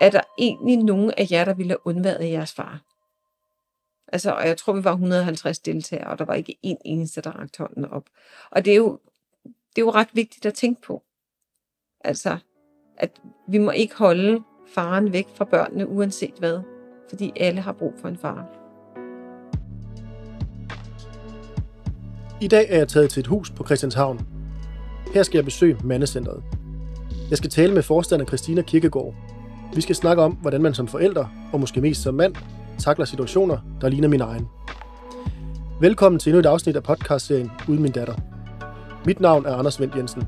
er der egentlig nogen af jer, der ville have undværet jeres far? Altså, og jeg tror, vi var 150 deltagere, og der var ikke en eneste, der rakte hånden op. Og det er jo, det er jo ret vigtigt at tænke på. Altså, at vi må ikke holde faren væk fra børnene, uanset hvad. Fordi alle har brug for en far. I dag er jeg taget til et hus på Christianshavn. Her skal jeg besøge mandecentret. Jeg skal tale med forstander Christina Kirkegaard. Vi skal snakke om, hvordan man som forælder, og måske mest som mand, takler situationer, der ligner min egen. Velkommen til endnu et afsnit af podcastserien Uden min datter. Mit navn er Anders Vendt Jensen.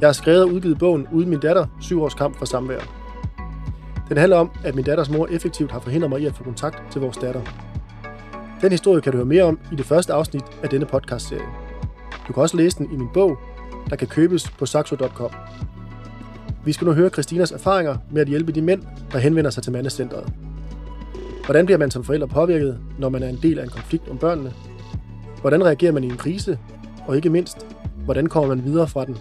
Jeg har skrevet og udgivet bogen Uden min datter, syv års kamp for samvær. Den handler om, at min datters mor effektivt har forhindret mig i at få kontakt til vores datter. Den historie kan du høre mere om i det første afsnit af denne podcastserie. Du kan også læse den i min bog, der kan købes på saxo.com. Vi skal nu høre Christinas erfaringer med at hjælpe de mænd, der henvender sig til mandecentret. Hvordan bliver man som forælder påvirket, når man er en del af en konflikt om børnene? Hvordan reagerer man i en krise? Og ikke mindst, hvordan kommer man videre fra den?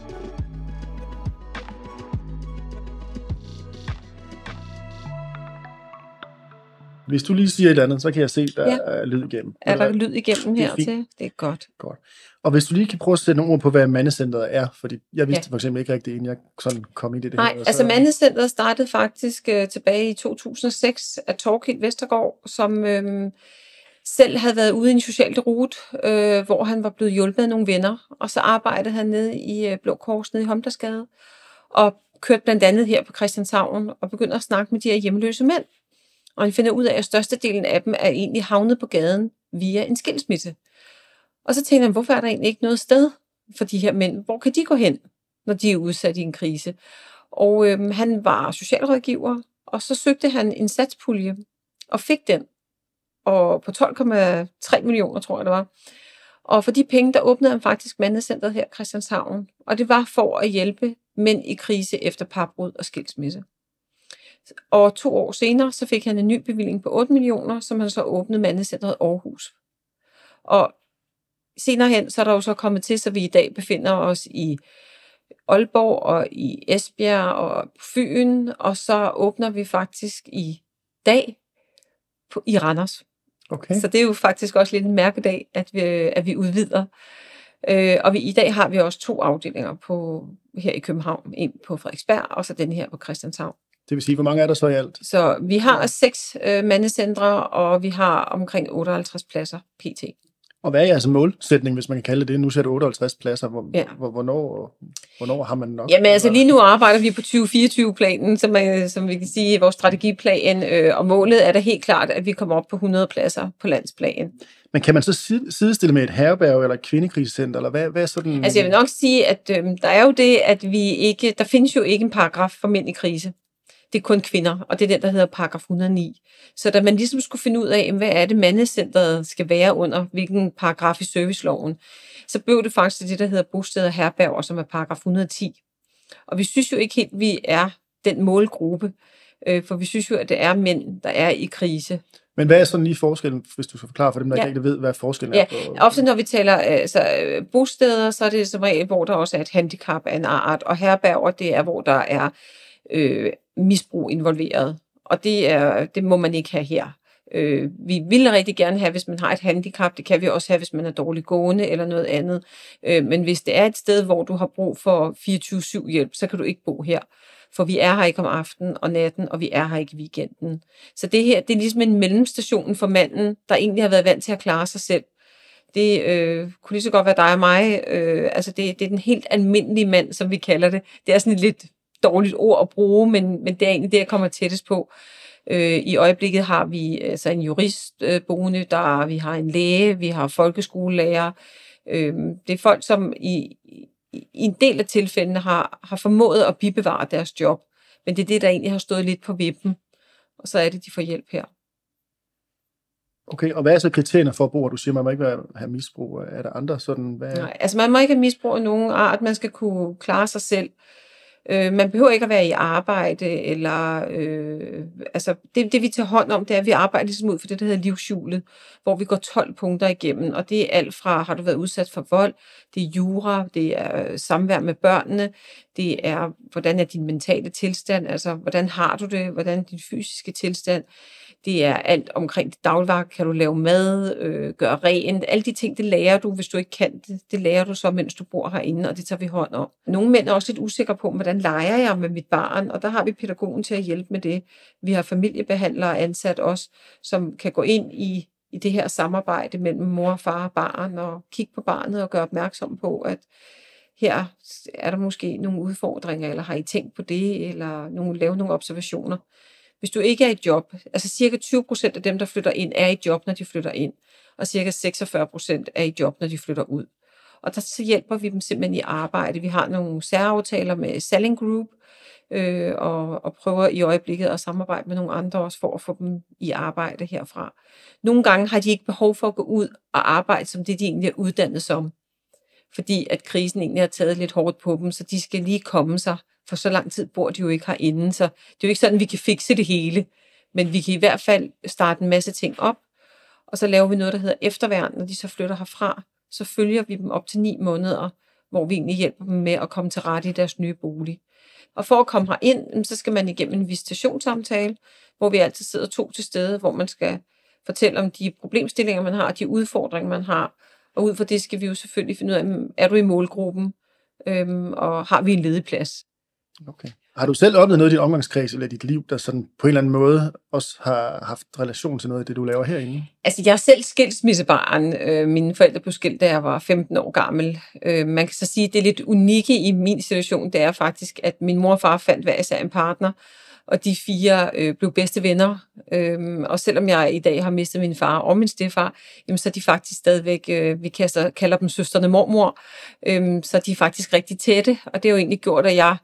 Hvis du lige siger et eller andet, så kan jeg se, der Ja. er lyd igennem. Er der lyd igennem Det er hertil? fint. Det er godt. Godt. Og hvis du lige kan prøve at sætte nogle ord på, hvad mandecentret er, fordi jeg vidste Ja. for eksempel ikke rigtig, inden jeg sådan kom ind i det Nej, her. og altså Mandecenteret startede faktisk øh, tilbage i 2006 af Torkild Vestergaard, som øh, selv havde været ude i en social rute, øh, hvor han var blevet hjulpet af nogle venner, og så arbejdede han nede i øh, Blå Kors nede i Homtersgade, og kørte blandt andet her på Christianshavn, og begyndte at snakke med de her hjemløse mænd. Og han finder ud af, at størstedelen af dem er egentlig havnet på gaden via en skilsmisse. Og så tænker han, hvorfor er der egentlig ikke noget sted for de her mænd? Hvor kan de gå hen, når de er udsat i en krise? Og øhm, han var socialrådgiver, og så søgte han en satspulje, og fik den. Og på 12,3 millioner, tror jeg det var. Og for de penge, der åbnede han faktisk mandecentret her i Christianshavn. Og det var for at hjælpe mænd i krise efter parbrud og skilsmisse. Og to år senere, så fik han en ny bevilling på 8 millioner, som han så åbnede mandecentret Aarhus. Og senere hen, så er der jo så kommet til, så vi i dag befinder os i Aalborg og i Esbjerg og på Fyn, og så åbner vi faktisk i dag på, i Randers. Okay. Så det er jo faktisk også lidt en mærkedag, at vi, at vi udvider. Øh, og vi, i dag har vi også to afdelinger på, her i København. En på Frederiksberg, og så den her på Christianshavn. Det vil sige, hvor mange er der så i alt? Så vi har seks øh, mandecentre, og vi har omkring 58 pladser pt. Og hvad er jeres målsætning, hvis man kan kalde det? Nu ser du 58 pladser. Hvor, Ja. hvor, hvornår, hvornår har man nok? Jamen altså lige nu arbejder vi på 2024-planen, som, er, som vi kan sige vores strategiplan, øh, og målet er da helt klart, at vi kommer op på 100 pladser på landsplan. Men kan man så sid- sidestille med et herberg eller et kvindekrisecenter, eller hvad, hvad er sådan... Altså jeg vil nok sige, at øh, der er jo det, at vi ikke, der findes jo ikke en paragraf for mænd i krise. Det er kun kvinder, og det er den, der hedder paragraf 109. Så da man ligesom skulle finde ud af, hvad er det mandecentret skal være under, hvilken paragraf i serviceloven, så blev det faktisk det, der hedder bosted og herberger, som er paragraf 110. Og vi synes jo ikke helt, vi er den målgruppe, øh, for vi synes jo, at det er mænd, der er i krise. Men hvad er sådan lige forskellen, hvis du skal forklare for dem, der Ja. ikke ved, hvad forskellen Ja, er? På, Ofte når vi taler altså, bosteder, så er det som regel, hvor der også er et handicap af en art, og herberger, det er, hvor der er øh, misbrug involveret. Og det, er, det må man ikke have her. Øh, vi vil rigtig gerne have, hvis man har et handicap. Det kan vi også have, hvis man er dårlig gående eller noget andet. Øh, men hvis det er et sted, hvor du har brug for 24-7 hjælp, så kan du ikke bo her. For vi er her ikke om aftenen og natten, og vi er her ikke i weekenden. Så det her, det er ligesom en mellemstation for manden, der egentlig har været vant til at klare sig selv. Det øh, kunne lige så godt være dig og mig. Øh, altså det, det er den helt almindelige mand, som vi kalder det. Det er sådan et lidt dårligt ord at bruge, men, men det er egentlig det, jeg kommer tættest på. Øh, I øjeblikket har vi altså en jurist øh, boende, der, vi har en læge, vi har folkeskolelærer. Øh, det er folk, som i, i, en del af tilfældene har, har formået at bibevare deres job. Men det er det, der egentlig har stået lidt på vippen. Og så er det, de får hjælp her. Okay, og hvad er så kriterierne for at bo? Du siger, man må ikke være- have misbrug. Er der andre sådan? Hvad? Nej, altså man må ikke have misbrug af nogen art, man skal kunne klare sig selv. Øh, Øh, man behøver ikke at være i arbejde, eller øh, altså det, det vi tager hånd om, det er, at vi arbejder ligesom ud for det, der hedder livshjulet, hvor vi går 12 punkter igennem, og det er alt fra, har du været udsat for vold, det er jura, det er øh, samvær med børnene, det er, hvordan er din mentale tilstand, altså hvordan har du det, hvordan er din fysiske tilstand, det er alt omkring dit dagligvarer, kan du lave mad, øh, gøre rent, alle de ting, det lærer du, hvis du ikke kan det, det lærer du så, mens du bor herinde, og det tager vi hånd om. Nogle mænd er også lidt usikre på, hvordan leger jeg med mit barn, og der har vi pædagogen til at hjælpe med det. Vi har familiebehandlere ansat også, som kan gå ind i i det her samarbejde mellem mor, far og barn, og kigge på barnet og gøre opmærksom på, at her er der måske nogle udfordringer, eller har I tænkt på det, eller nogle, lave nogle observationer. Hvis du ikke er i job, altså cirka 20 procent af dem, der flytter ind, er i job, når de flytter ind, og cirka 46 procent er i job, når de flytter ud. Og der så hjælper vi dem simpelthen i arbejde. Vi har nogle særaftaler med Selling Group, øh, og, og prøver i øjeblikket at samarbejde med nogle andre også for at få dem i arbejde herfra. Nogle gange har de ikke behov for at gå ud og arbejde som det, de egentlig er uddannet som, fordi at krisen egentlig har taget lidt hårdt på dem, så de skal lige komme sig, for så lang tid bor de jo ikke herinde, så det er jo ikke sådan, at vi kan fikse det hele, men vi kan i hvert fald starte en masse ting op, og så laver vi noget, der hedder efterværn, når de så flytter herfra, så følger vi dem op til ni måneder, hvor vi egentlig hjælper dem med at komme til rette i deres nye bolig. Og for at komme her ind, så skal man igennem en visitationssamtale, hvor vi altid sidder to til stede, hvor man skal fortælle om de problemstillinger, man har, og de udfordringer, man har. Og ud fra det skal vi jo selvfølgelig finde ud af, mm, er du i målgruppen, øhm, og har vi en ledig plads? Okay. Har du selv oplevet noget i din omgangskreds eller dit liv, der sådan på en eller anden måde også har haft relation til noget af det, du laver herinde? Altså, jeg er selv skilsmissebarn. Øh, mine forældre blev skilt, da jeg var 15 år gammel. Øh, man kan så sige, at det er lidt unikke i min situation, det er faktisk, at min mor og far fandt hver især en partner, og de fire øh, blev bedste venner. Øhm, og selvom jeg i dag har mistet min far og min stefar, jamen, så er de faktisk stadigvæk, øh, vi kalder, kalder dem søsterne mormor, øhm, så de er faktisk rigtig tætte, og det har jo egentlig gjort, at jeg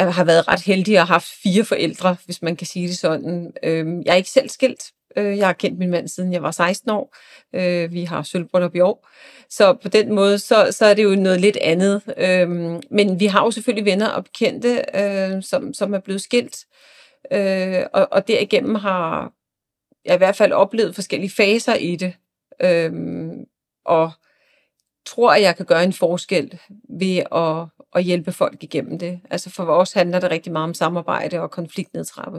Øh, har været ret heldig og haft fire forældre, hvis man kan sige det sådan. Øhm, jeg er ikke selv skilt. Øh, jeg har kendt min mand siden jeg var 16 år. Øh, vi har sølvbryllup i år. Så på den måde, så, så er det jo noget lidt andet. Øhm, men vi har jo selvfølgelig venner og bekendte, øh, som, som er blevet skilt. Øh, og, og derigennem har jeg i hvert fald oplevet forskellige faser i det. Øhm, og tror, at jeg kan gøre en forskel ved at at hjælpe folk igennem det. Altså for os handler det rigtig meget om samarbejde og konfliktnedtrappe.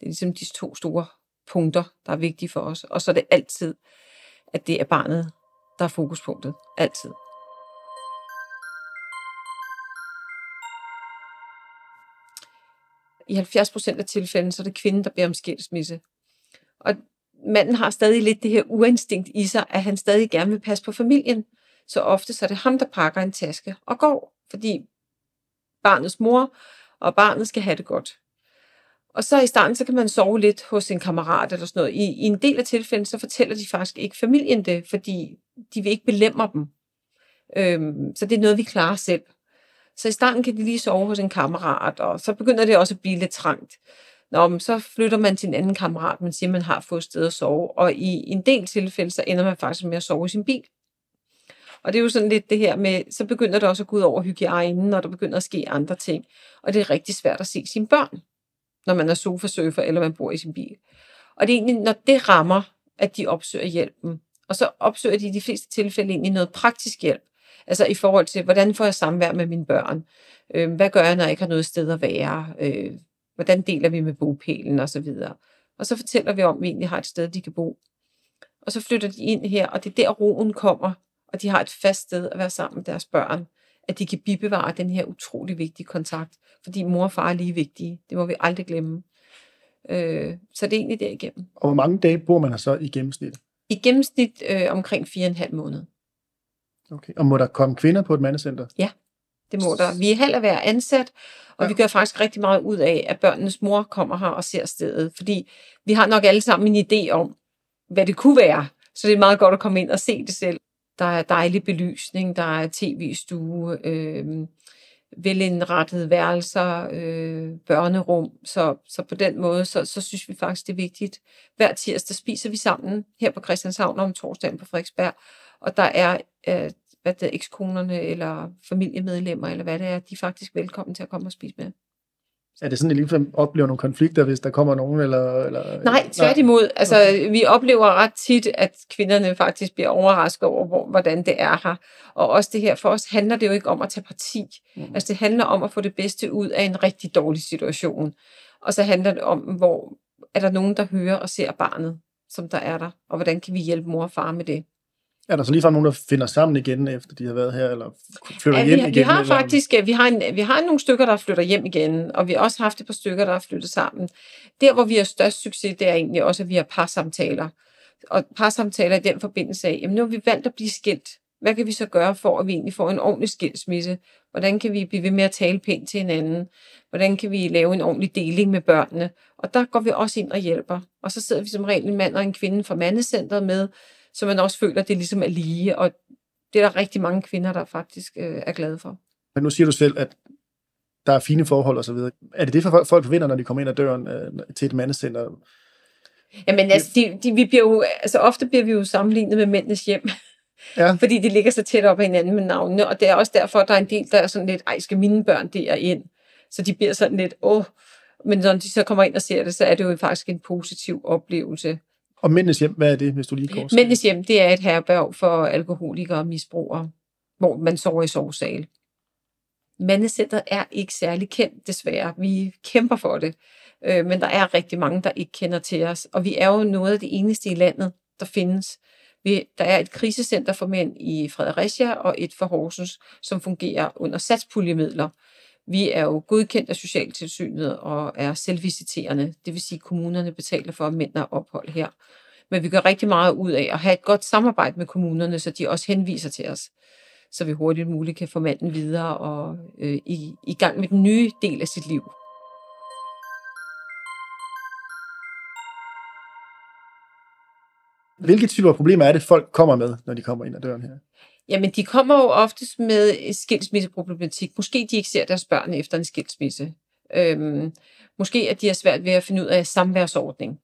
Det er ligesom de to store punkter, der er vigtige for os. Og så er det altid, at det er barnet, der er fokuspunktet. Altid. I 70 procent af tilfældene, så er det kvinden, der beder om skilsmisse. Og manden har stadig lidt det her uinstinkt i sig, at han stadig gerne vil passe på familien. Så ofte så er det ham, der pakker en taske og går fordi barnets mor og barnet skal have det godt. Og så i starten, så kan man sove lidt hos en kammerat eller sådan noget. I, i en del af tilfældene, så fortæller de faktisk ikke familien det, fordi de vil ikke belemre dem. Øhm, så det er noget, vi klarer selv. Så i starten kan de lige sove hos en kammerat, og så begynder det også at blive lidt trangt. Nå, men så flytter man til en anden kammerat, man siger, man har fået sted at sove. Og i en del tilfælde, så ender man faktisk med at sove i sin bil. Og det er jo sådan lidt det her med, så begynder det også at gå ud over hygiejnen, når der begynder at ske andre ting. Og det er rigtig svært at se sine børn, når man er sofasurfer eller man bor i sin bil. Og det er egentlig, når det rammer, at de opsøger hjælpen. Og så opsøger de i de fleste tilfælde egentlig noget praktisk hjælp. Altså i forhold til, hvordan får jeg samvær med mine børn? Øh, hvad gør jeg, når jeg ikke har noget sted at være? Øh, hvordan deler vi med bopælen og så videre. Og så fortæller vi om, at vi egentlig har et sted, de kan bo. Og så flytter de ind her, og det er der roen kommer, og de har et fast sted at være sammen med deres børn, at de kan bibevare den her utrolig vigtige kontakt, fordi mor og far er lige vigtige. Det må vi aldrig glemme. Øh, så det er egentlig derigennem. Og hvor mange dage bor man her så i gennemsnit? I gennemsnit øh, omkring fire og en halv måned. Okay. Og må der komme kvinder på et mandecenter? Ja, det må der. Vi er halv at være ansat, og ja. vi gør faktisk rigtig meget ud af, at børnenes mor kommer her og ser stedet. Fordi vi har nok alle sammen en idé om, hvad det kunne være. Så det er meget godt at komme ind og se det selv. Der er dejlig belysning, der er tv-stue, øh, velindrettede værelser, øh, børnerum. Så, så på den måde, så, så synes vi faktisk, det er vigtigt. Hver tirsdag spiser vi sammen her på Christianshavn om torsdagen på Frederiksberg. Og der er øh, hvad det er, ekskonerne eller familiemedlemmer, eller hvad det er, de er faktisk velkommen til at komme og spise med. Er det sådan, at I ligefrem oplever nogle konflikter, hvis der kommer nogen? Eller, eller, Nej, tværtimod. Altså, okay. vi oplever ret tit, at kvinderne faktisk bliver overrasket over, hvor, hvordan det er her. Og også det her, for os handler det jo ikke om at tage parti. Mm. Altså, det handler om at få det bedste ud af en rigtig dårlig situation. Og så handler det om, hvor er der nogen, der hører og ser barnet, som der er der, og hvordan kan vi hjælpe mor og far med det. Er der så ligefrem nogen, der finder sammen igen, efter de har været her, eller flytter ja, hjem vi, igen? Vi har eller? faktisk vi har, en, vi har nogle stykker, der flytter hjem igen, og vi har også haft et par stykker, der har flyttet sammen. Der, hvor vi har størst succes, det er egentlig også, at vi har parsamtaler. Og parsamtaler i den forbindelse af, jamen nu har vi valgt at blive skilt. Hvad kan vi så gøre for, at vi egentlig får en ordentlig skilsmisse? Hvordan kan vi blive ved med at tale pænt til hinanden? Hvordan kan vi lave en ordentlig deling med børnene? Og der går vi også ind og hjælper. Og så sidder vi som regel en mand og en kvinde fra mandecentret med, så man også føler, at det ligesom er lige, og det er der rigtig mange kvinder, der faktisk øh, er glade for. Men nu siger du selv, at der er fine forhold og så videre. Er det det, for folk forventer, når de kommer ind ad døren øh, til et mandecenter? Jamen altså, de, de, vi bliver jo, altså ofte bliver vi jo sammenlignet med mændenes hjem. Ja. Fordi de ligger så tæt op ad hinanden med navnene, og det er også derfor, at der er en del, der er sådan lidt, ej, skal mine børn der ind? Så de bliver sådan lidt, åh, men når de så kommer ind og ser det, så er det jo faktisk en positiv oplevelse. Og Mændenes Hjem, hvad er det, hvis du lige går? Mændenes Hjem, det er et herberg for alkoholikere og misbrugere, hvor man sover i sovesal. Mandecentret er ikke særlig kendt, desværre. Vi kæmper for det, øh, men der er rigtig mange, der ikke kender til os. Og vi er jo noget af det eneste i landet, der findes. Vi, der er et krisecenter for mænd i Fredericia og et for Horsens, som fungerer under satspuljemidler. Vi er jo godkendt af Socialtilsynet og er selvvisiterende. Det vil sige, at kommunerne betaler for, at mænd er ophold her. Men vi gør rigtig meget ud af at have et godt samarbejde med kommunerne, så de også henviser til os, så vi hurtigt muligt kan få manden videre og øh, i, i gang med den nye del af sit liv. Hvilke typer problemer er det, folk kommer med, når de kommer ind ad døren her? Jamen, de kommer jo oftest med skilsmisseproblematik. Måske de ikke ser deres børn efter en skilsmisse. Øhm, måske at de har svært ved at finde ud af samværsordning.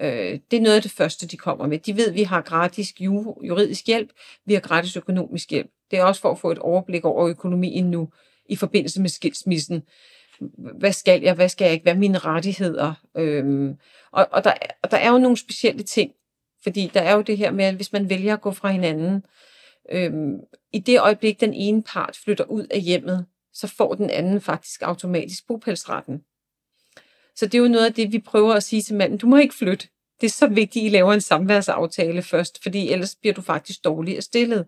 Øh, det er noget af det første, de kommer med. De ved, at vi har gratis juridisk hjælp, vi har gratis økonomisk hjælp. Det er også for at få et overblik over økonomien nu i forbindelse med skilsmissen. Hvad skal jeg, hvad skal jeg ikke, hvad er mine rettigheder? Øhm, og, og, der, og der er jo nogle specielle ting, fordi der er jo det her med, at hvis man vælger at gå fra hinanden, øhm, i det øjeblik, den ene part flytter ud af hjemmet, så får den anden faktisk automatisk bopælsretten. Så det er jo noget af det, vi prøver at sige til manden, du må ikke flytte. Det er så vigtigt, at I laver en samværsaftale først, fordi ellers bliver du faktisk dårligere stillet.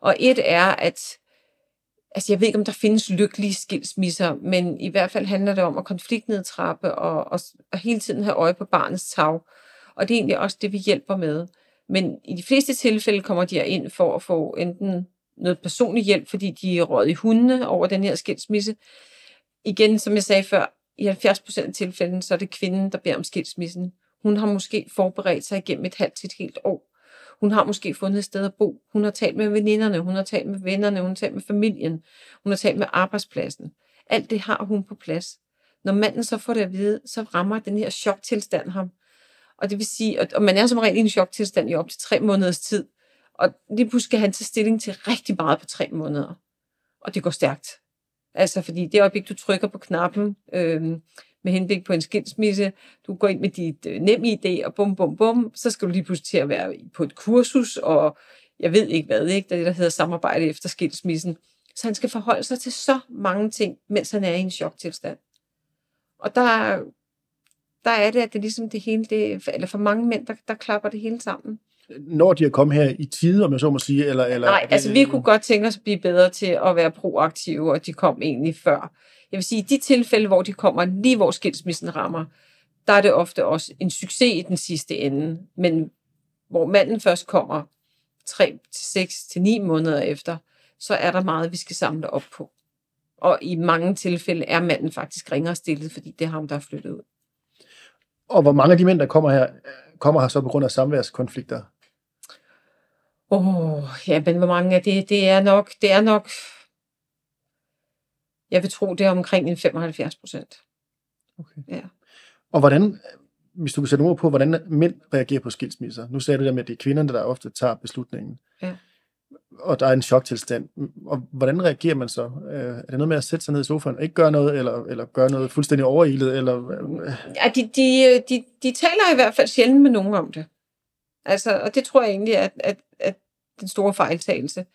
Og et er, at altså jeg ved ikke, om der findes lykkelige skilsmisser, men i hvert fald handler det om at konfliktnedtrappe og, og, og hele tiden have øje på barnets tag. Og det er egentlig også det, vi hjælper med. Men i de fleste tilfælde kommer de ind for at få enten noget personlig hjælp, fordi de er råd i hundene over den her skilsmisse. Igen, som jeg sagde før, i 70% af tilfældene, så er det kvinden, der beder om skilsmissen. Hun har måske forberedt sig igennem et halvt til et helt år. Hun har måske fundet et sted at bo. Hun har talt med veninderne, hun har talt med vennerne, hun har talt med familien, hun har talt med arbejdspladsen. Alt det har hun på plads. Når manden så får det at vide, så rammer den her choktilstand ham. Og det vil sige, at man er som regel i en choktilstand i op til tre måneders tid. Og lige pludselig skal han tage stilling til rigtig meget på tre måneder. Og det går stærkt. Altså, fordi det øjeblik, du trykker på knappen øh, med henblik på en skilsmisse, du går ind med dit øh, nem idé, og bum, bum, bum, så skal du lige pludselig til at være på et kursus, og jeg ved ikke hvad, ikke? Det er det, der hedder samarbejde efter skilsmissen. Så han skal forholde sig til så mange ting, mens han er i en choktilstand. Og der, der er det, at det ligesom det hele, det, eller for mange mænd, der, der klapper det hele sammen når de er kommet her i tide, om jeg så må sige? Eller, eller Nej, altså vi kunne godt tænke os at blive bedre til at være proaktive, og de kom egentlig før. Jeg vil sige, i de tilfælde, hvor de kommer lige hvor skilsmissen rammer, der er det ofte også en succes i den sidste ende. Men hvor manden først kommer 3 til 6 til 9 måneder efter, så er der meget, vi skal samle op på. Og i mange tilfælde er manden faktisk ringere stillet, fordi det er ham, der er flyttet ud. Og hvor mange af de mænd, der kommer her, kommer her så på grund af samværskonflikter? Åh, oh, ja, men hvor mange er det? Det er nok, det er nok, jeg vil tro, det er omkring en 75 procent. Okay. Ja. Og hvordan, hvis du kan sætte ord på, hvordan mænd reagerer på skilsmisser. Nu sagde du der med, at det er kvinderne, der ofte tager beslutningen. Ja og der er en choktilstand. Og hvordan reagerer man så? Øh, er det noget med at sætte sig ned i sofaen og ikke gøre noget, eller, eller gøre noget fuldstændig overilet? Eller... Øh? Ja, de, de, øh, de, de taler i hvert fald sjældent med nogen om det. Altså, og det tror jeg egentlig, at, at, at den store fejltagelse,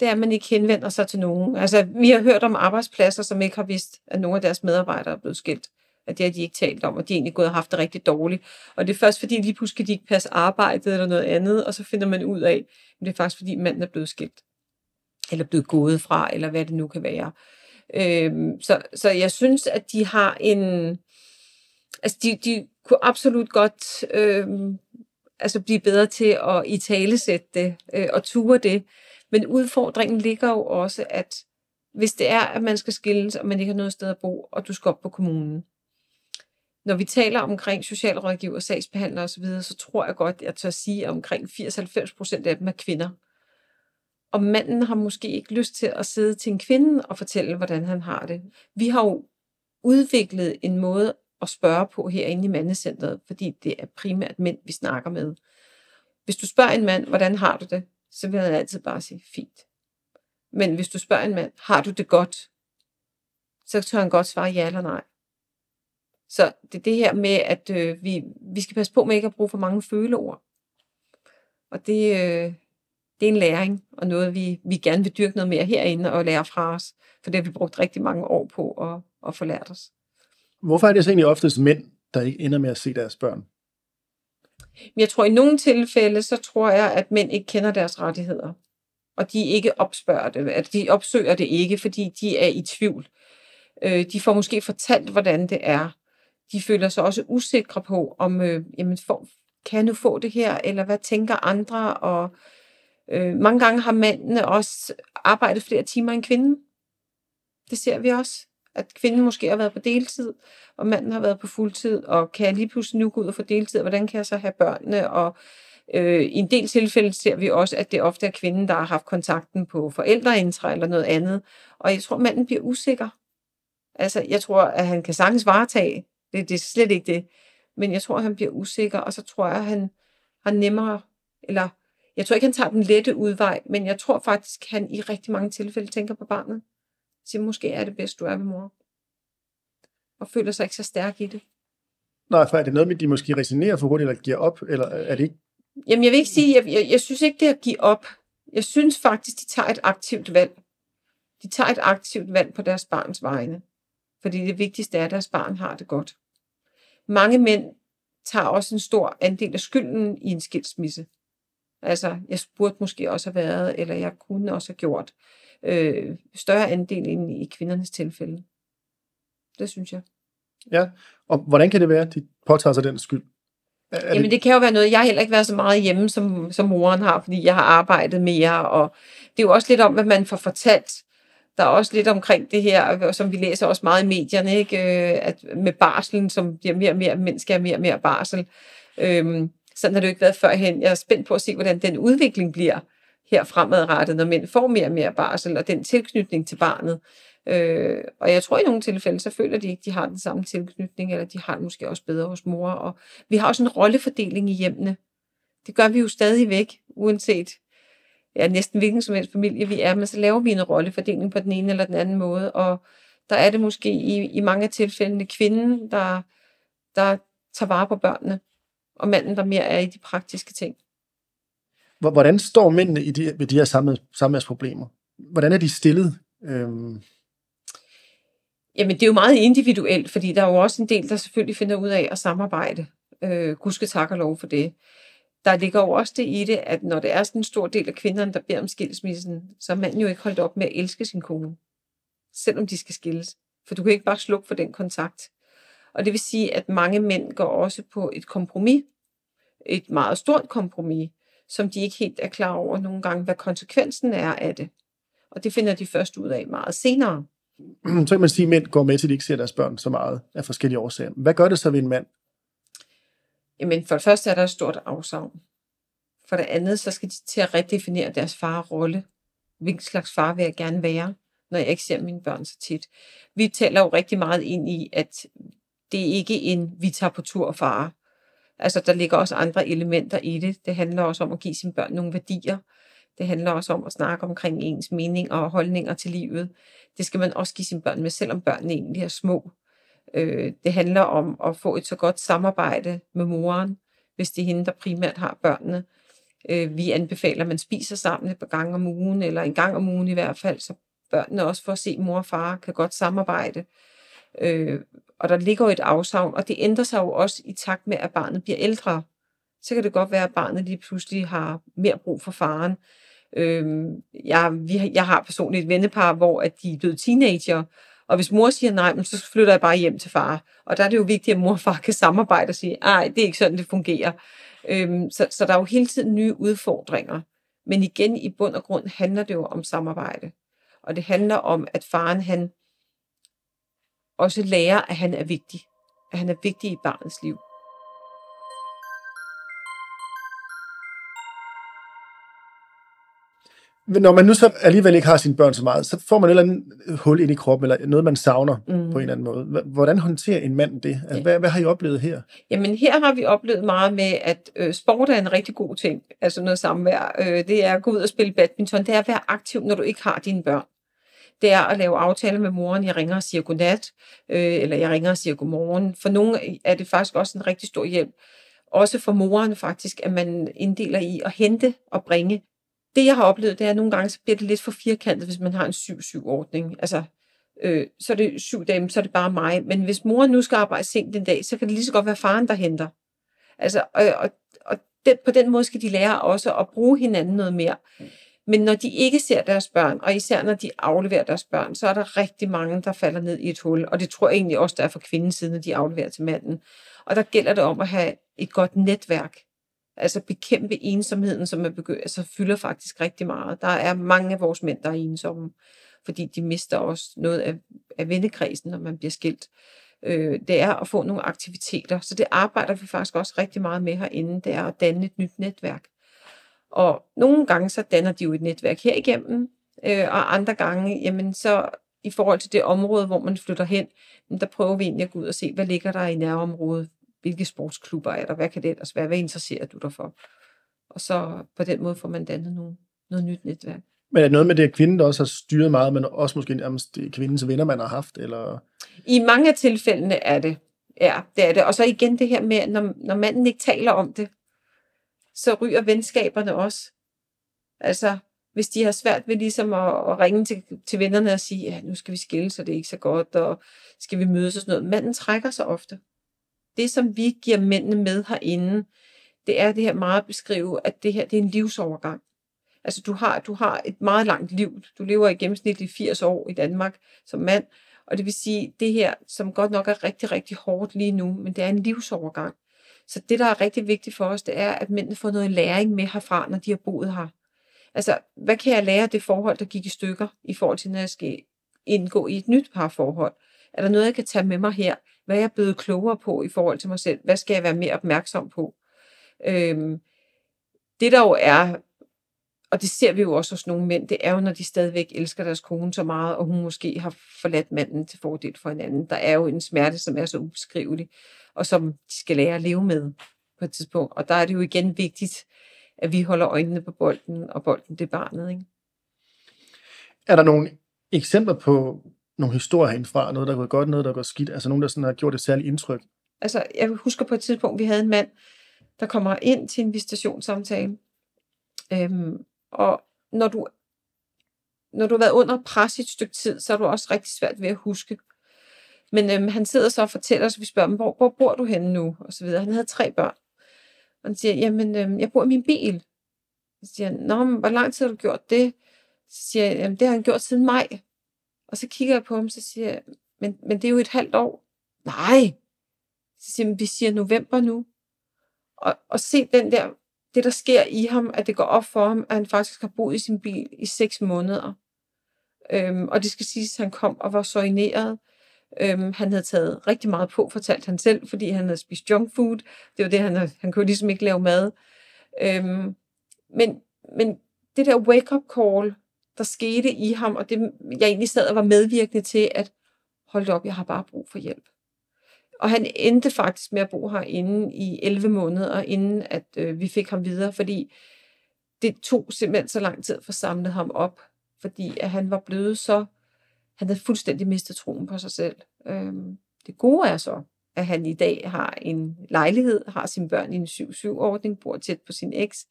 det er, at man ikke henvender sig til nogen. Altså, vi har hørt om arbejdspladser, som ikke har vidst, at nogle af deres medarbejdere er blevet skilt. At det har de ikke talt om, og de er egentlig gået og haft det rigtig dårligt. Og det er først fordi, lige pludselig de ikke passe arbejdet eller noget andet, og så finder man ud af, at det er faktisk fordi, manden er blevet skilt. Eller blevet gået fra, eller hvad det nu kan være. Øhm, så, så jeg synes, at de har en... Altså, de, de kunne absolut godt øhm, altså blive bedre til at i talesætte det øh, og ture det. Men udfordringen ligger jo også, at hvis det er, at man skal skilles, og man ikke har noget sted at bo, og du skal op på kommunen. Når vi taler omkring socialrådgiver, sagsbehandler osv., så tror jeg godt, jeg tør sige, at omkring 80-90 procent af dem er kvinder. Og manden har måske ikke lyst til at sidde til en kvinde og fortælle, hvordan han har det. Vi har jo udviklet en måde at spørge på herinde i mandecentret, fordi det er primært mænd, vi snakker med. Hvis du spørger en mand, hvordan har du det, så vil han altid bare sige, fint. Men hvis du spørger en mand, har du det godt, så tør han godt svare ja eller nej. Så det er det her med, at øh, vi, vi skal passe på med ikke at bruge for mange føleord. Og det, øh, det er en læring, og noget, vi, vi gerne vil dyrke noget mere herinde og lære fra os. For det har vi brugt rigtig mange år på at, at få lært os. Hvorfor er det så egentlig oftest mænd, der ikke ender med at se deres børn? Jeg tror, i nogle tilfælde, så tror jeg, at mænd ikke kender deres rettigheder. Og de ikke opspørger det. At de opsøger det ikke, fordi de er i tvivl. Øh, de får måske fortalt, hvordan det er. De føler sig også usikre på, om øh, jamen, for, kan jeg nu få det her, eller hvad tænker andre? Og øh, mange gange har mændene også arbejdet flere timer end kvinden. Det ser vi også at kvinden måske har været på deltid, og manden har været på fuldtid, og kan jeg lige pludselig nu gå ud og få deltid, og hvordan kan jeg så have børnene? Og øh, i en del tilfælde ser vi også, at det ofte er kvinden, der har haft kontakten på forældreintra eller noget andet, og jeg tror, manden bliver usikker. Altså, jeg tror, at han kan sagtens varetage, det, det er slet ikke det, men jeg tror, han bliver usikker, og så tror jeg, han har nemmere, eller jeg tror ikke, han tager den lette udvej, men jeg tror faktisk, han i rigtig mange tilfælde tænker på barnet siger, måske er det bedst, du er ved mor. Og føler sig ikke så stærk i det. Nej, for er det noget med, de måske resignerer for hurtigt, eller giver op, eller er det ikke? Jamen, jeg vil ikke sige, jeg, jeg, jeg synes ikke, det er at give op. Jeg synes faktisk, de tager et aktivt valg. De tager et aktivt valg på deres barns vegne. Fordi det vigtigste er, at deres barn har det godt. Mange mænd tager også en stor andel af skylden i en skilsmisse. Altså, jeg burde måske også have været, eller jeg kunne også have gjort øh, større andel end i kvindernes tilfælde. Det synes jeg. Ja, og hvordan kan det være, at de påtager sig den skyld? Er, Jamen det... det kan jo være noget, jeg har heller ikke været så meget hjemme, som, som moren har, fordi jeg har arbejdet mere, og det er jo også lidt om, hvad man får fortalt. Der er også lidt omkring det her, som vi læser også meget i medierne, ikke? Øh, at med barselen, som bliver mere og mere, mænd skal have mere og mere barsel. Øhm, sådan har det jo ikke været førhen. Jeg er spændt på at se, hvordan den udvikling bliver her fremadrettet, når mænd får mere og mere barsel, og den tilknytning til barnet. Øh, og jeg tror i nogle tilfælde, så føler de ikke, de har den samme tilknytning, eller de har den måske også bedre hos mor. Og vi har også en rollefordeling i hjemmene. Det gør vi jo stadigvæk, uanset ja, næsten hvilken som helst familie vi er, men så laver vi en rollefordeling på den ene eller den anden måde, og der er det måske i, i mange af tilfældene kvinden, der, der tager vare på børnene, og manden, der mere er i de praktiske ting. Hvordan står mændene i de, ved de her samværsproblemer? Hvordan er de stillet? Øhm... Jamen, det er jo meget individuelt, fordi der er jo også en del, der selvfølgelig finder ud af at samarbejde. Øh, Gudske tak og lov for det. Der ligger jo også det i det, at når det er sådan en stor del af kvinderne, der beder om skilsmissen, så er manden jo ikke holdt op med at elske sin kone, selvom de skal skilles. For du kan ikke bare slukke for den kontakt. Og det vil sige, at mange mænd går også på et kompromis, et meget stort kompromis, som de ikke helt er klar over nogle gange, hvad konsekvensen er af det. Og det finder de først ud af meget senere. Så kan man sige, at mænd går med til, at de ikke ser deres børn så meget af forskellige årsager. Hvad gør det så ved en mand? Jamen, for det første er der et stort afsavn. For det andet, så skal de til at redefinere deres farrolle. Hvilken slags far vil jeg gerne være, når jeg ikke ser mine børn så tit. Vi taler jo rigtig meget ind i, at det er ikke en, vi tager på tur far. Altså, der ligger også andre elementer i det. Det handler også om at give sine børn nogle værdier. Det handler også om at snakke omkring ens mening og holdninger til livet. Det skal man også give sine børn med, selvom børnene egentlig er små. Øh, det handler om at få et så godt samarbejde med moren, hvis det er hende, der primært har børnene. Øh, vi anbefaler, at man spiser sammen et par gange om ugen, eller en gang om ugen i hvert fald, så børnene også får at se, at mor og far kan godt samarbejde. Øh, og der ligger jo et afsavn, og det ændrer sig jo også i takt med, at barnet bliver ældre. Så kan det godt være, at barnet lige pludselig har mere brug for faren. Øh, jeg, vi, jeg har personligt et vennepar, hvor at de er blevet teenager, og hvis mor siger nej, så flytter jeg bare hjem til far. Og der er det jo vigtigt, at mor og far kan samarbejde og sige, nej, det er ikke sådan, det fungerer. Øhm, så, så der er jo hele tiden nye udfordringer. Men igen, i bund og grund handler det jo om samarbejde. Og det handler om, at faren han også lærer, at han er vigtig. At han er vigtig i barnets liv. Når man nu så alligevel ikke har sine børn så meget, så får man et eller andet hul ind i kroppen, eller noget, man savner mm. på en eller anden måde. Hvordan håndterer en mand det? Altså, ja. hvad, hvad har I oplevet her? Jamen her har vi oplevet meget med, at øh, sport er en rigtig god ting, altså noget samvær. Øh, det er at gå ud og spille badminton, det er at være aktiv, når du ikke har dine børn. Det er at lave aftaler med moren, jeg ringer og siger godnat, øh, eller jeg ringer og siger godmorgen. For nogle er det faktisk også en rigtig stor hjælp. Også for moren faktisk, at man inddeler i at hente og bringe det, jeg har oplevet, det er, at nogle gange så bliver det lidt for firkantet, hvis man har en 7-7-ordning. Altså, øh, så er det syv dage, så er det bare mig. Men hvis moren nu skal arbejde sent den dag, så kan det lige så godt være faren, der henter. Altså, og, og, og det, på den måde skal de lære også at bruge hinanden noget mere. Men når de ikke ser deres børn, og især når de afleverer deres børn, så er der rigtig mange, der falder ned i et hul. Og det tror jeg egentlig også, der er for kvindens side, når de afleverer til manden. Og der gælder det om at have et godt netværk Altså bekæmpe ensomheden, som er begyndt, altså fylder faktisk rigtig meget. Der er mange af vores mænd, der er ensomme, fordi de mister også noget af, af vennekredsen, når man bliver skilt. Øh, det er at få nogle aktiviteter, så det arbejder vi faktisk også rigtig meget med herinde, det er at danne et nyt netværk. Og nogle gange så danner de jo et netværk her igennem, øh, og andre gange, jamen så i forhold til det område, hvor man flytter hen, der prøver vi egentlig at gå ud og se, hvad ligger der i nærområdet, hvilke sportsklubber er der, hvad kan det ellers være, hvad interesserer du dig for? Og så på den måde får man dannet noget, noget nyt netværk. Men er det noget med det, at kvinden der også har styret meget, men også måske nærmest kvindens venner, man har haft? Eller? I mange af tilfældene er det. Ja, det er det. Og så igen det her med, når, når manden ikke taler om det, så ryger venskaberne også. Altså, hvis de har svært ved ligesom at, at ringe til, til vennerne og sige, ja, nu skal vi skille, så det er ikke så godt, og skal vi mødes og sådan noget. Manden trækker sig ofte det, som vi giver mændene med herinde, det er det her meget at beskrive, at det her det er en livsovergang. Altså du har, du har et meget langt liv. Du lever i gennemsnit i 80 år i Danmark som mand. Og det vil sige, det her, som godt nok er rigtig, rigtig hårdt lige nu, men det er en livsovergang. Så det, der er rigtig vigtigt for os, det er, at mændene får noget læring med herfra, når de har boet her. Altså, hvad kan jeg lære af det forhold, der gik i stykker, i forhold til, når jeg skal indgå i et nyt parforhold? Er der noget, jeg kan tage med mig her? Hvad er jeg blevet klogere på i forhold til mig selv? Hvad skal jeg være mere opmærksom på? Øhm, det der jo er, og det ser vi jo også hos nogle mænd, det er jo, når de stadigvæk elsker deres kone så meget, og hun måske har forladt manden til fordel for en anden. Der er jo en smerte, som er så ubeskrivelig, og som de skal lære at leve med på et tidspunkt. Og der er det jo igen vigtigt, at vi holder øjnene på bolden, og bolden det er barnet. Ikke? Er der nogle eksempler på nogle historier herindfra, noget, der går godt, noget, der går skidt, altså nogen, der sådan har gjort et særligt indtryk? Altså, jeg husker på et tidspunkt, vi havde en mand, der kommer ind til en visitationssamtale, øhm, og når du, når du har været under pres i et stykke tid, så er du også rigtig svært ved at huske. Men øhm, han sidder så og fortæller os, vi spørger ham, hvor, hvor bor du henne nu? Og så videre. Han havde tre børn. Og han siger, jamen, øhm, jeg bor i min bil. Så siger han, nå, men hvor lang tid har du gjort det? Så siger jeg, jamen, det har han gjort siden maj. Og så kigger jeg på ham, så siger jeg, men, men det er jo et halvt år. Nej. Så siger jeg, vi siger november nu. Og, og se den der, det der sker i ham, at det går op for ham, at han faktisk har boet i sin bil i seks måneder. Øhm, og det skal siges, at han kom og var sorineret. Øhm, han havde taget rigtig meget på, fortalt han selv, fordi han havde spist junk food. Det var det, han, han kunne ligesom ikke lave mad. Øhm, men, men det der wake-up call, der skete i ham, og det jeg egentlig sad og var medvirkende til, at hold op, jeg har bare brug for hjælp. Og han endte faktisk med at bo herinde i 11 måneder, inden at øh, vi fik ham videre, fordi det tog simpelthen så lang tid for at samle ham op, fordi at han var blevet så, han havde fuldstændig mistet troen på sig selv. Øhm, det gode er så, at han i dag har en lejlighed, har sine børn i en 7-7-ordning, bor tæt på sin eks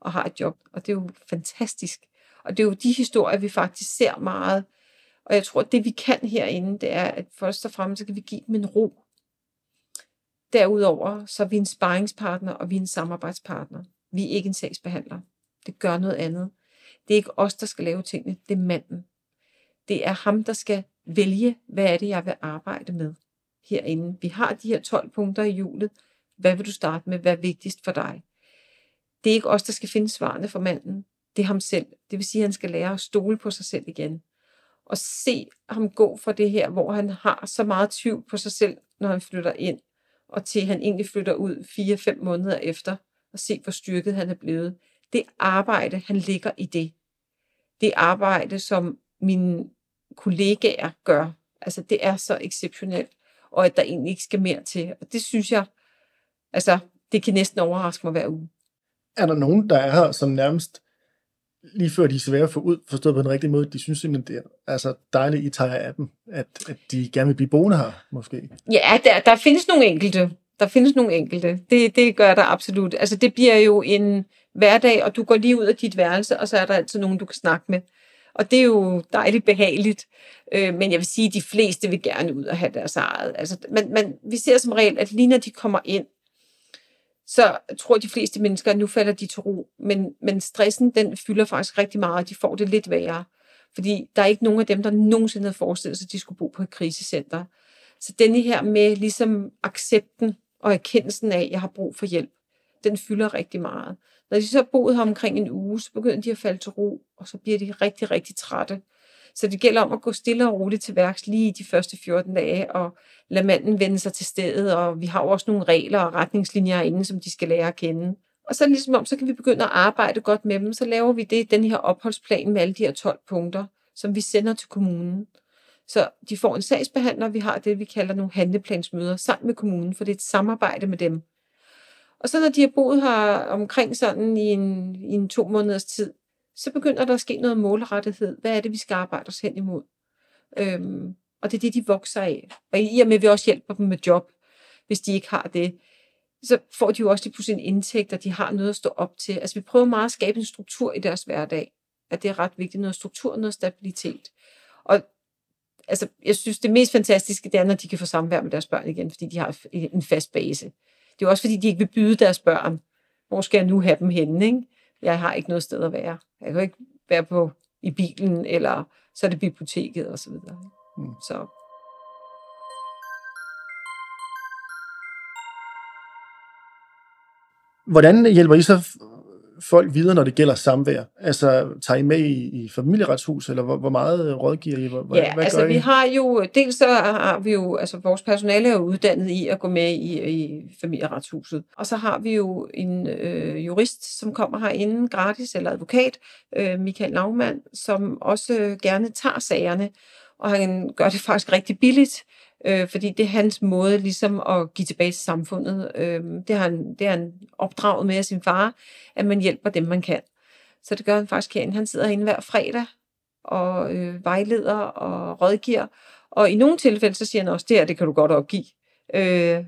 og har et job. Og det er jo fantastisk. Og det er jo de historier, vi faktisk ser meget. Og jeg tror, at det vi kan herinde, det er, at først og fremmest så kan vi give dem en ro. Derudover så er vi en sparringspartner, og vi er en samarbejdspartner. Vi er ikke en sagsbehandler. Det gør noget andet. Det er ikke os, der skal lave tingene, det er manden. Det er ham, der skal vælge, hvad er det, jeg vil arbejde med herinde. Vi har de her 12 punkter i hjulet. Hvad vil du starte med? Hvad er vigtigst for dig? Det er ikke os, der skal finde svarene for manden. Det er ham selv. Det vil sige, at han skal lære at stole på sig selv igen. Og se ham gå fra det her, hvor han har så meget tvivl på sig selv, når han flytter ind, og til han egentlig flytter ud 4-5 måneder efter, og se, hvor styrket han er blevet. Det arbejde, han ligger i det. Det arbejde, som mine kollegaer gør. Altså, det er så exceptionelt og at der egentlig ikke skal mere til. Og det synes jeg, altså, det kan næsten overraske mig hver uge. Er der nogen, der er her, som nærmest lige før de er svære at få ud, forstået på den rigtige måde, de synes simpelthen, det er altså dejligt, I tager af dem, at, at de gerne vil blive boende her, måske? Ja, der, der findes nogle enkelte. Der findes nogle enkelte. Det, det gør der absolut. Altså, det bliver jo en hverdag, og du går lige ud af dit værelse, og så er der altid nogen, du kan snakke med. Og det er jo dejligt behageligt. Øh, men jeg vil sige, at de fleste vil gerne ud og have deres eget. Altså, men, men vi ser som regel, at lige når de kommer ind, så tror de fleste mennesker, at nu falder de til ro. Men, men stressen, den fylder faktisk rigtig meget, og de får det lidt værre. Fordi der er ikke nogen af dem, der nogensinde havde forestillet sig, at de skulle bo på et krisecenter. Så denne her med ligesom accepten og erkendelsen af, at jeg har brug for hjælp, den fylder rigtig meget. Når de så har boet her omkring en uge, så begynder de at falde til ro, og så bliver de rigtig, rigtig trætte. Så det gælder om at gå stille og roligt til værks lige i de første 14 dage, og lade manden vende sig til stedet, og vi har jo også nogle regler og retningslinjer inde, som de skal lære at kende. Og så ligesom om, så kan vi begynde at arbejde godt med dem, så laver vi det, den her opholdsplan med alle de her 12 punkter, som vi sender til kommunen. Så de får en sagsbehandler, vi har det, vi kalder nogle handleplansmøder sammen med kommunen, for det er et samarbejde med dem. Og så når de har boet her omkring sådan i en, i en to måneders tid, så begynder der at ske noget målrettighed. Hvad er det, vi skal arbejde os hen imod? Øhm, og det er det, de vokser af. Og i og med, at vi også hjælper dem med job, hvis de ikke har det, så får de jo også lige pludselig en indtægt, og de har noget at stå op til. Altså vi prøver meget at skabe en struktur i deres hverdag. At det er ret vigtigt. Noget struktur noget stabilitet. Og altså, jeg synes, det mest fantastiske, det er, når de kan få samvær med deres børn igen, fordi de har en fast base. Det er også fordi, de ikke vil byde deres børn. Hvor skal jeg nu have dem henne? Ikke? Jeg har ikke noget sted at være. Jeg kan ikke være på i bilen, eller så er det biblioteket og så videre. Mm. Så. Hvordan hjælper I så folk videre, når det gælder samvær? Altså, tager I med i, i familieretshus, eller hvor, hvor meget rådgiver I? Hvor, ja, hvad altså I? vi har jo, dels så har vi jo, altså vores personale er jo uddannet i at gå med i, i familieretshuset. Og så har vi jo en øh, jurist, som kommer herinde gratis, eller advokat, øh, Michael Naumann, som også gerne tager sagerne, og han gør det faktisk rigtig billigt øh, fordi det er hans måde ligesom at give tilbage til samfundet. Øh, det, har han, det har han opdraget med af sin far, at man hjælper dem, man kan. Så det gør han faktisk herinde. Han sidder herinde hver fredag og øh, vejleder og rådgiver. Og i nogle tilfælde, så siger han også, det her, det kan du godt opgive. Øh,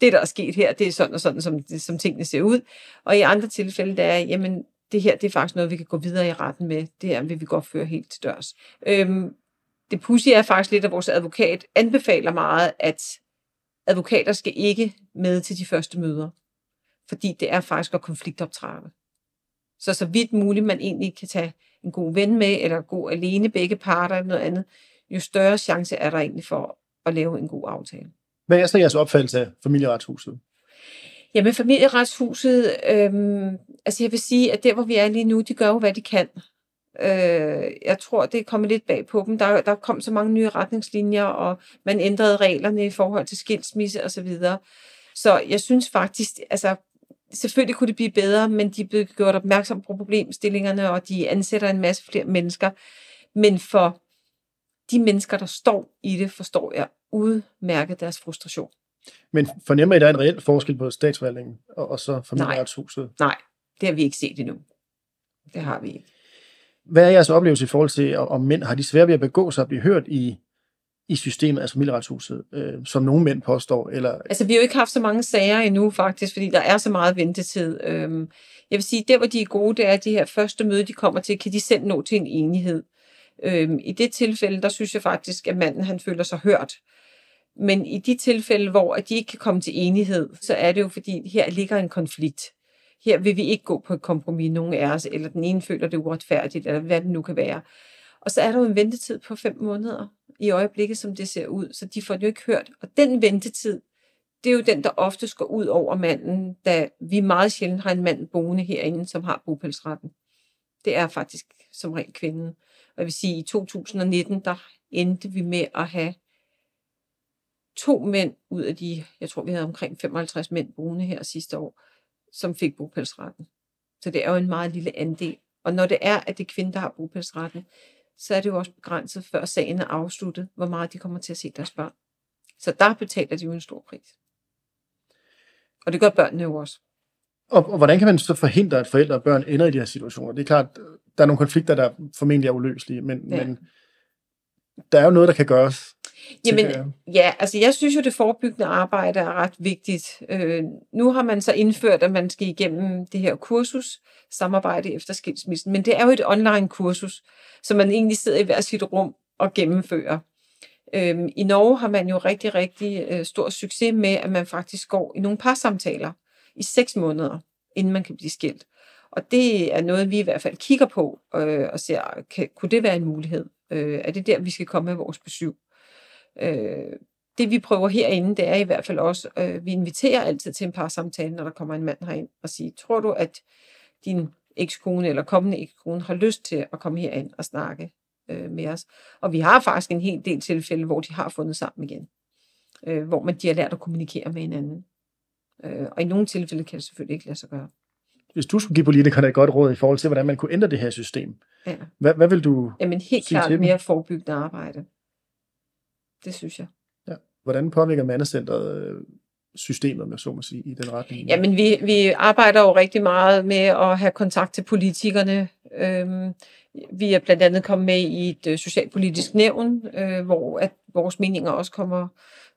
det, der er sket her, det er sådan og sådan, som, som tingene ser ud. Og i andre tilfælde, der er, jamen, det her, det er faktisk noget, vi kan gå videre i retten med. Det her vil vi godt føre helt til dørs. Øhm, det pussy er faktisk lidt, at vores advokat anbefaler meget, at advokater skal ikke med til de første møder. Fordi det er faktisk at konfliktoptrappe. Så så vidt muligt man egentlig kan tage en god ven med, eller gå alene begge parter eller noget andet, jo større chance er der egentlig for at lave en god aftale. Hvad er så jeres opfattelse af familieretshuset? Jamen familieretshuset, øhm, altså jeg vil sige, at der hvor vi er lige nu, de gør jo hvad de kan. Øh, jeg tror, det er kommet lidt bag på dem. Der, der kom så mange nye retningslinjer, og man ændrede reglerne i forhold til skilsmisse osv. Så, videre. så jeg synes faktisk, altså selvfølgelig kunne det blive bedre, men de er blevet gjort opmærksom på problemstillingerne, og de ansætter en masse flere mennesker. Men for de mennesker, der står i det, forstår jeg udmærket deres frustration. Men fornemmer I, at der er en reel forskel på statsforvaltningen og, og så familieretshuset? Nej, nej, det har vi ikke set endnu. Det har vi ikke. Hvad er jeres oplevelse i forhold til, om mænd har de svært ved at begå sig og blive hørt i, i systemet, altså familieretshuset, øh, som nogle mænd påstår? Eller... Altså, vi har jo ikke haft så mange sager endnu, faktisk, fordi der er så meget ventetid. Øhm, jeg vil sige, der hvor de er gode, det er, at de her første møde, de kommer til, kan de selv nå til en enighed. Øhm, I det tilfælde, der synes jeg faktisk, at manden han føler sig hørt. Men i de tilfælde, hvor at de ikke kan komme til enighed, så er det jo, fordi her ligger en konflikt. Her vil vi ikke gå på et kompromis, nogen af os, eller den ene føler det uretfærdigt, eller hvad det nu kan være. Og så er der jo en ventetid på fem måneder i øjeblikket, som det ser ud, så de får det jo ikke hørt. Og den ventetid, det er jo den, der ofte går ud over manden, da vi meget sjældent har en mand boende herinde, som har bopælsretten. Det er faktisk som regel kvinden. Og jeg vil sige, i 2019, der endte vi med at have to mænd ud af de, jeg tror vi havde omkring 55 mænd boende her sidste år, som fik bopælsretten. Så det er jo en meget lille andel. Og når det er, at det er kvinder, der har bopælsretten, så er det jo også begrænset, før sagen er afsluttet, hvor meget de kommer til at se deres børn. Så der betaler de jo en stor pris. Og det gør børnene jo også. Og, og hvordan kan man så forhindre, at forældre og børn ender i de her situationer? Det er klart, der er nogle konflikter, der formentlig er uløselige, men, ja. men der er jo noget, der kan gøres. Jamen, ja, altså jeg synes jo, det forebyggende arbejde er ret vigtigt. Øh, nu har man så indført, at man skal igennem det her kursus, samarbejde efter skilsmissen, men det er jo et online kursus, så man egentlig sidder i hver sit rum og gennemfører. Øh, I Norge har man jo rigtig, rigtig øh, stor succes med, at man faktisk går i nogle parsamtaler i seks måneder, inden man kan blive skilt. Og det er noget, vi i hvert fald kigger på øh, og ser, kan, kunne det være en mulighed? Øh, er det der, vi skal komme med vores besøg? Øh, det vi prøver herinde, det er i hvert fald også, øh, vi inviterer altid til en par samtale, når der kommer en mand herind og siger, tror du, at din ekskone eller kommende ekskone har lyst til at komme herind og snakke øh, med os? Og vi har faktisk en hel del tilfælde, hvor de har fundet sammen igen. Øh, hvor man de har lært at kommunikere med hinanden. Øh, og i nogle tilfælde kan det selvfølgelig ikke lade sig gøre. Hvis du skulle give politikerne et godt råd i forhold til, hvordan man kunne ændre det her system, ja. hvad, hvad vil du Jamen helt klart mere forebyggende arbejde. Det synes jeg. Ja. Hvordan påvirker mandecentret øh, systemet, med så må sige, i den retning? Jamen, vi, vi arbejder jo rigtig meget med at have kontakt til politikerne. Øhm, vi er blandt andet kommet med i et øh, socialpolitisk nævn, øh, hvor at vores meninger også kommer,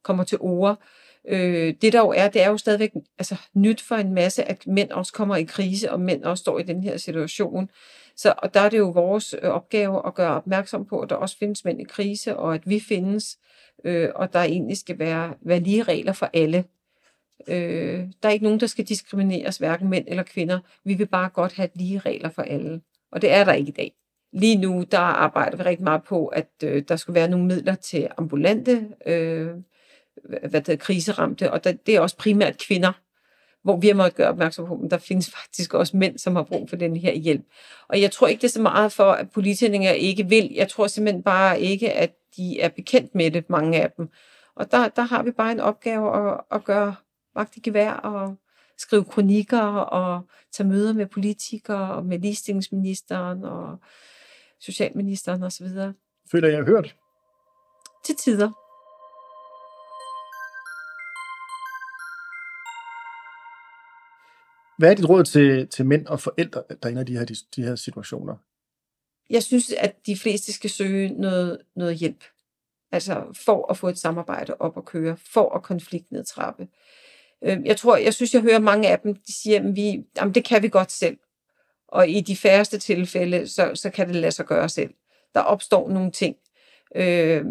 kommer til ord. Øh, det der jo er, det er jo stadigvæk altså, nyt for en masse, at mænd også kommer i krise, og mænd også står i den her situation. Så og der er det jo vores øh, opgave at gøre opmærksom på, at der også findes mænd i krise, og at vi findes, øh, og der egentlig skal være, være lige regler for alle. Øh, der er ikke nogen, der skal diskrimineres, hverken mænd eller kvinder. Vi vil bare godt have lige regler for alle. Og det er der ikke i dag. Lige nu, der arbejder vi rigtig meget på, at øh, der skal være nogle midler til ambulante, øh, hvad det kriseramte, og der, det er også primært kvinder, hvor vi har måttet gøre opmærksom på, at der findes faktisk også mænd, som har brug for den her hjælp. Og jeg tror ikke, det er så meget for, at politikere ikke vil. Jeg tror simpelthen bare ikke, at de er bekendt med det, mange af dem. Og der, der har vi bare en opgave at, at gøre vagt i gevær og skrive kronikker og tage møder med politikere og med ligestillingsministeren og socialministeren osv. Føler jeg hørt? Til tider. Hvad er dit råd til, til mænd og forældre, der er i de her, de, de her situationer? Jeg synes, at de fleste skal søge noget, noget hjælp. Altså for at få et samarbejde op at køre, for at konfliktnedtrappe. Øhm, jeg tror, jeg synes, jeg hører mange af dem, de siger, at vi, jamen, det kan vi godt selv. Og i de færreste tilfælde, så, så kan det lade sig gøre selv. Der opstår nogle ting. Øh,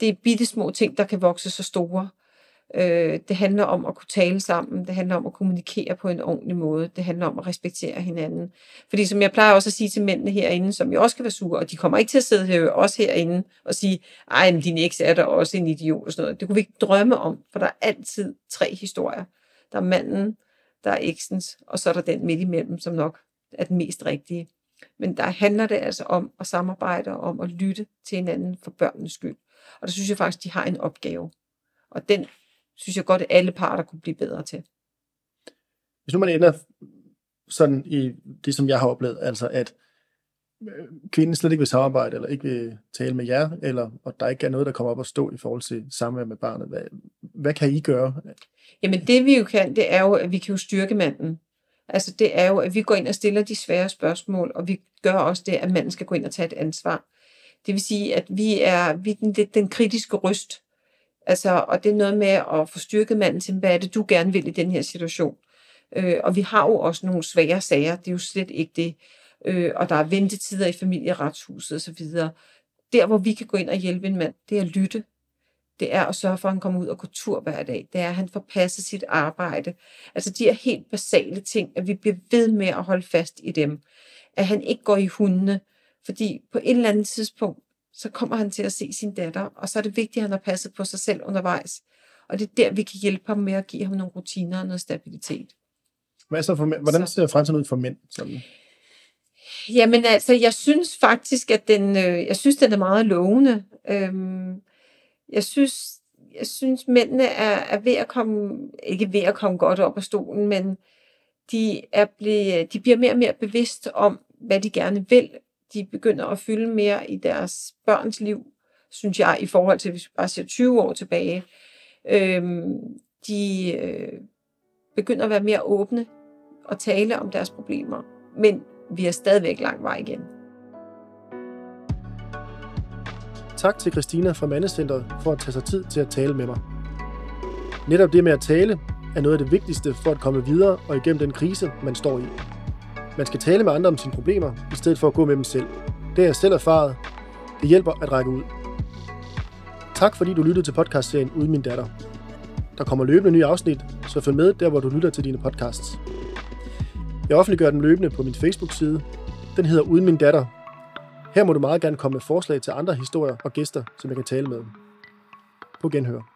det er bitte små ting, der kan vokse så store. Øh, Øh, det handler om at kunne tale sammen, det handler om at kommunikere på en ordentlig måde, det handler om at respektere hinanden. Fordi som jeg plejer også at sige til mændene herinde, som jo også kan være sure, og de kommer ikke til at sidde her, også herinde og sige, ej, men din eks er der også en idiot og sådan noget. Det kunne vi ikke drømme om, for der er altid tre historier. Der er manden, der er eksens, og så er der den midt imellem, som nok er den mest rigtige. Men der handler det altså om at samarbejde og om at lytte til hinanden for børnenes skyld. Og der synes jeg faktisk, de har en opgave. Og den synes jeg godt, at alle parter kunne blive bedre til. Hvis nu man ender sådan i det, som jeg har oplevet, altså at øh, kvinden slet ikke vil samarbejde, eller ikke vil tale med jer, eller og der ikke er noget, der kommer op og stå i forhold til samvær med barnet. Hvad, hvad kan I gøre? Jamen det vi jo kan, det er jo, at vi kan jo styrke manden. Altså det er jo, at vi går ind og stiller de svære spørgsmål, og vi gør også det, at manden skal gå ind og tage et ansvar. Det vil sige, at vi er, vi er den, lidt den kritiske røst. Altså, og det er noget med at få styrket manden til, hvad er det, du gerne vil i den her situation. Øh, og vi har jo også nogle svære sager, det er jo slet ikke det. Øh, og der er ventetider i familieretshuset osv. Der, hvor vi kan gå ind og hjælpe en mand, det er at lytte. Det er at sørge for, at han kommer ud og går tur hver dag. Det er, at han får passet sit arbejde. Altså de er helt basale ting, at vi bliver ved med at holde fast i dem. At han ikke går i hundene. Fordi på et eller andet tidspunkt, så kommer han til at se sin datter, og så er det vigtigt, at han har passet på sig selv undervejs. Og det er der, vi kan hjælpe ham med at give ham nogle rutiner og noget stabilitet. Hvad så for mænd? Hvordan ser fremtiden ud for mænd? Sådan? Jamen altså, jeg synes faktisk, at den, øh, jeg synes, den er meget lovende. Øhm, jeg synes, jeg synes mændene er, er ved at komme, ikke ved at komme godt op af stolen, men de, er ble, de bliver mere og mere bevidst om, hvad de gerne vil. De begynder at fylde mere i deres børns liv, synes jeg, i forhold til, hvis vi bare ser 20 år tilbage. Øhm, de øh, begynder at være mere åbne og tale om deres problemer. Men vi er stadigvæk lang vej igen. Tak til Christina fra Mandecenteret for at tage sig tid til at tale med mig. Netop det med at tale er noget af det vigtigste for at komme videre og igennem den krise, man står i. Man skal tale med andre om sine problemer, i stedet for at gå med dem selv. Det er jeg selv erfaret. Det hjælper at række ud. Tak fordi du lyttede til podcastserien Uden min datter. Der kommer løbende nye afsnit, så følg med der, hvor du lytter til dine podcasts. Jeg offentliggør den løbende på min Facebook-side. Den hedder Uden min datter. Her må du meget gerne komme med forslag til andre historier og gæster, som jeg kan tale med. På genhør.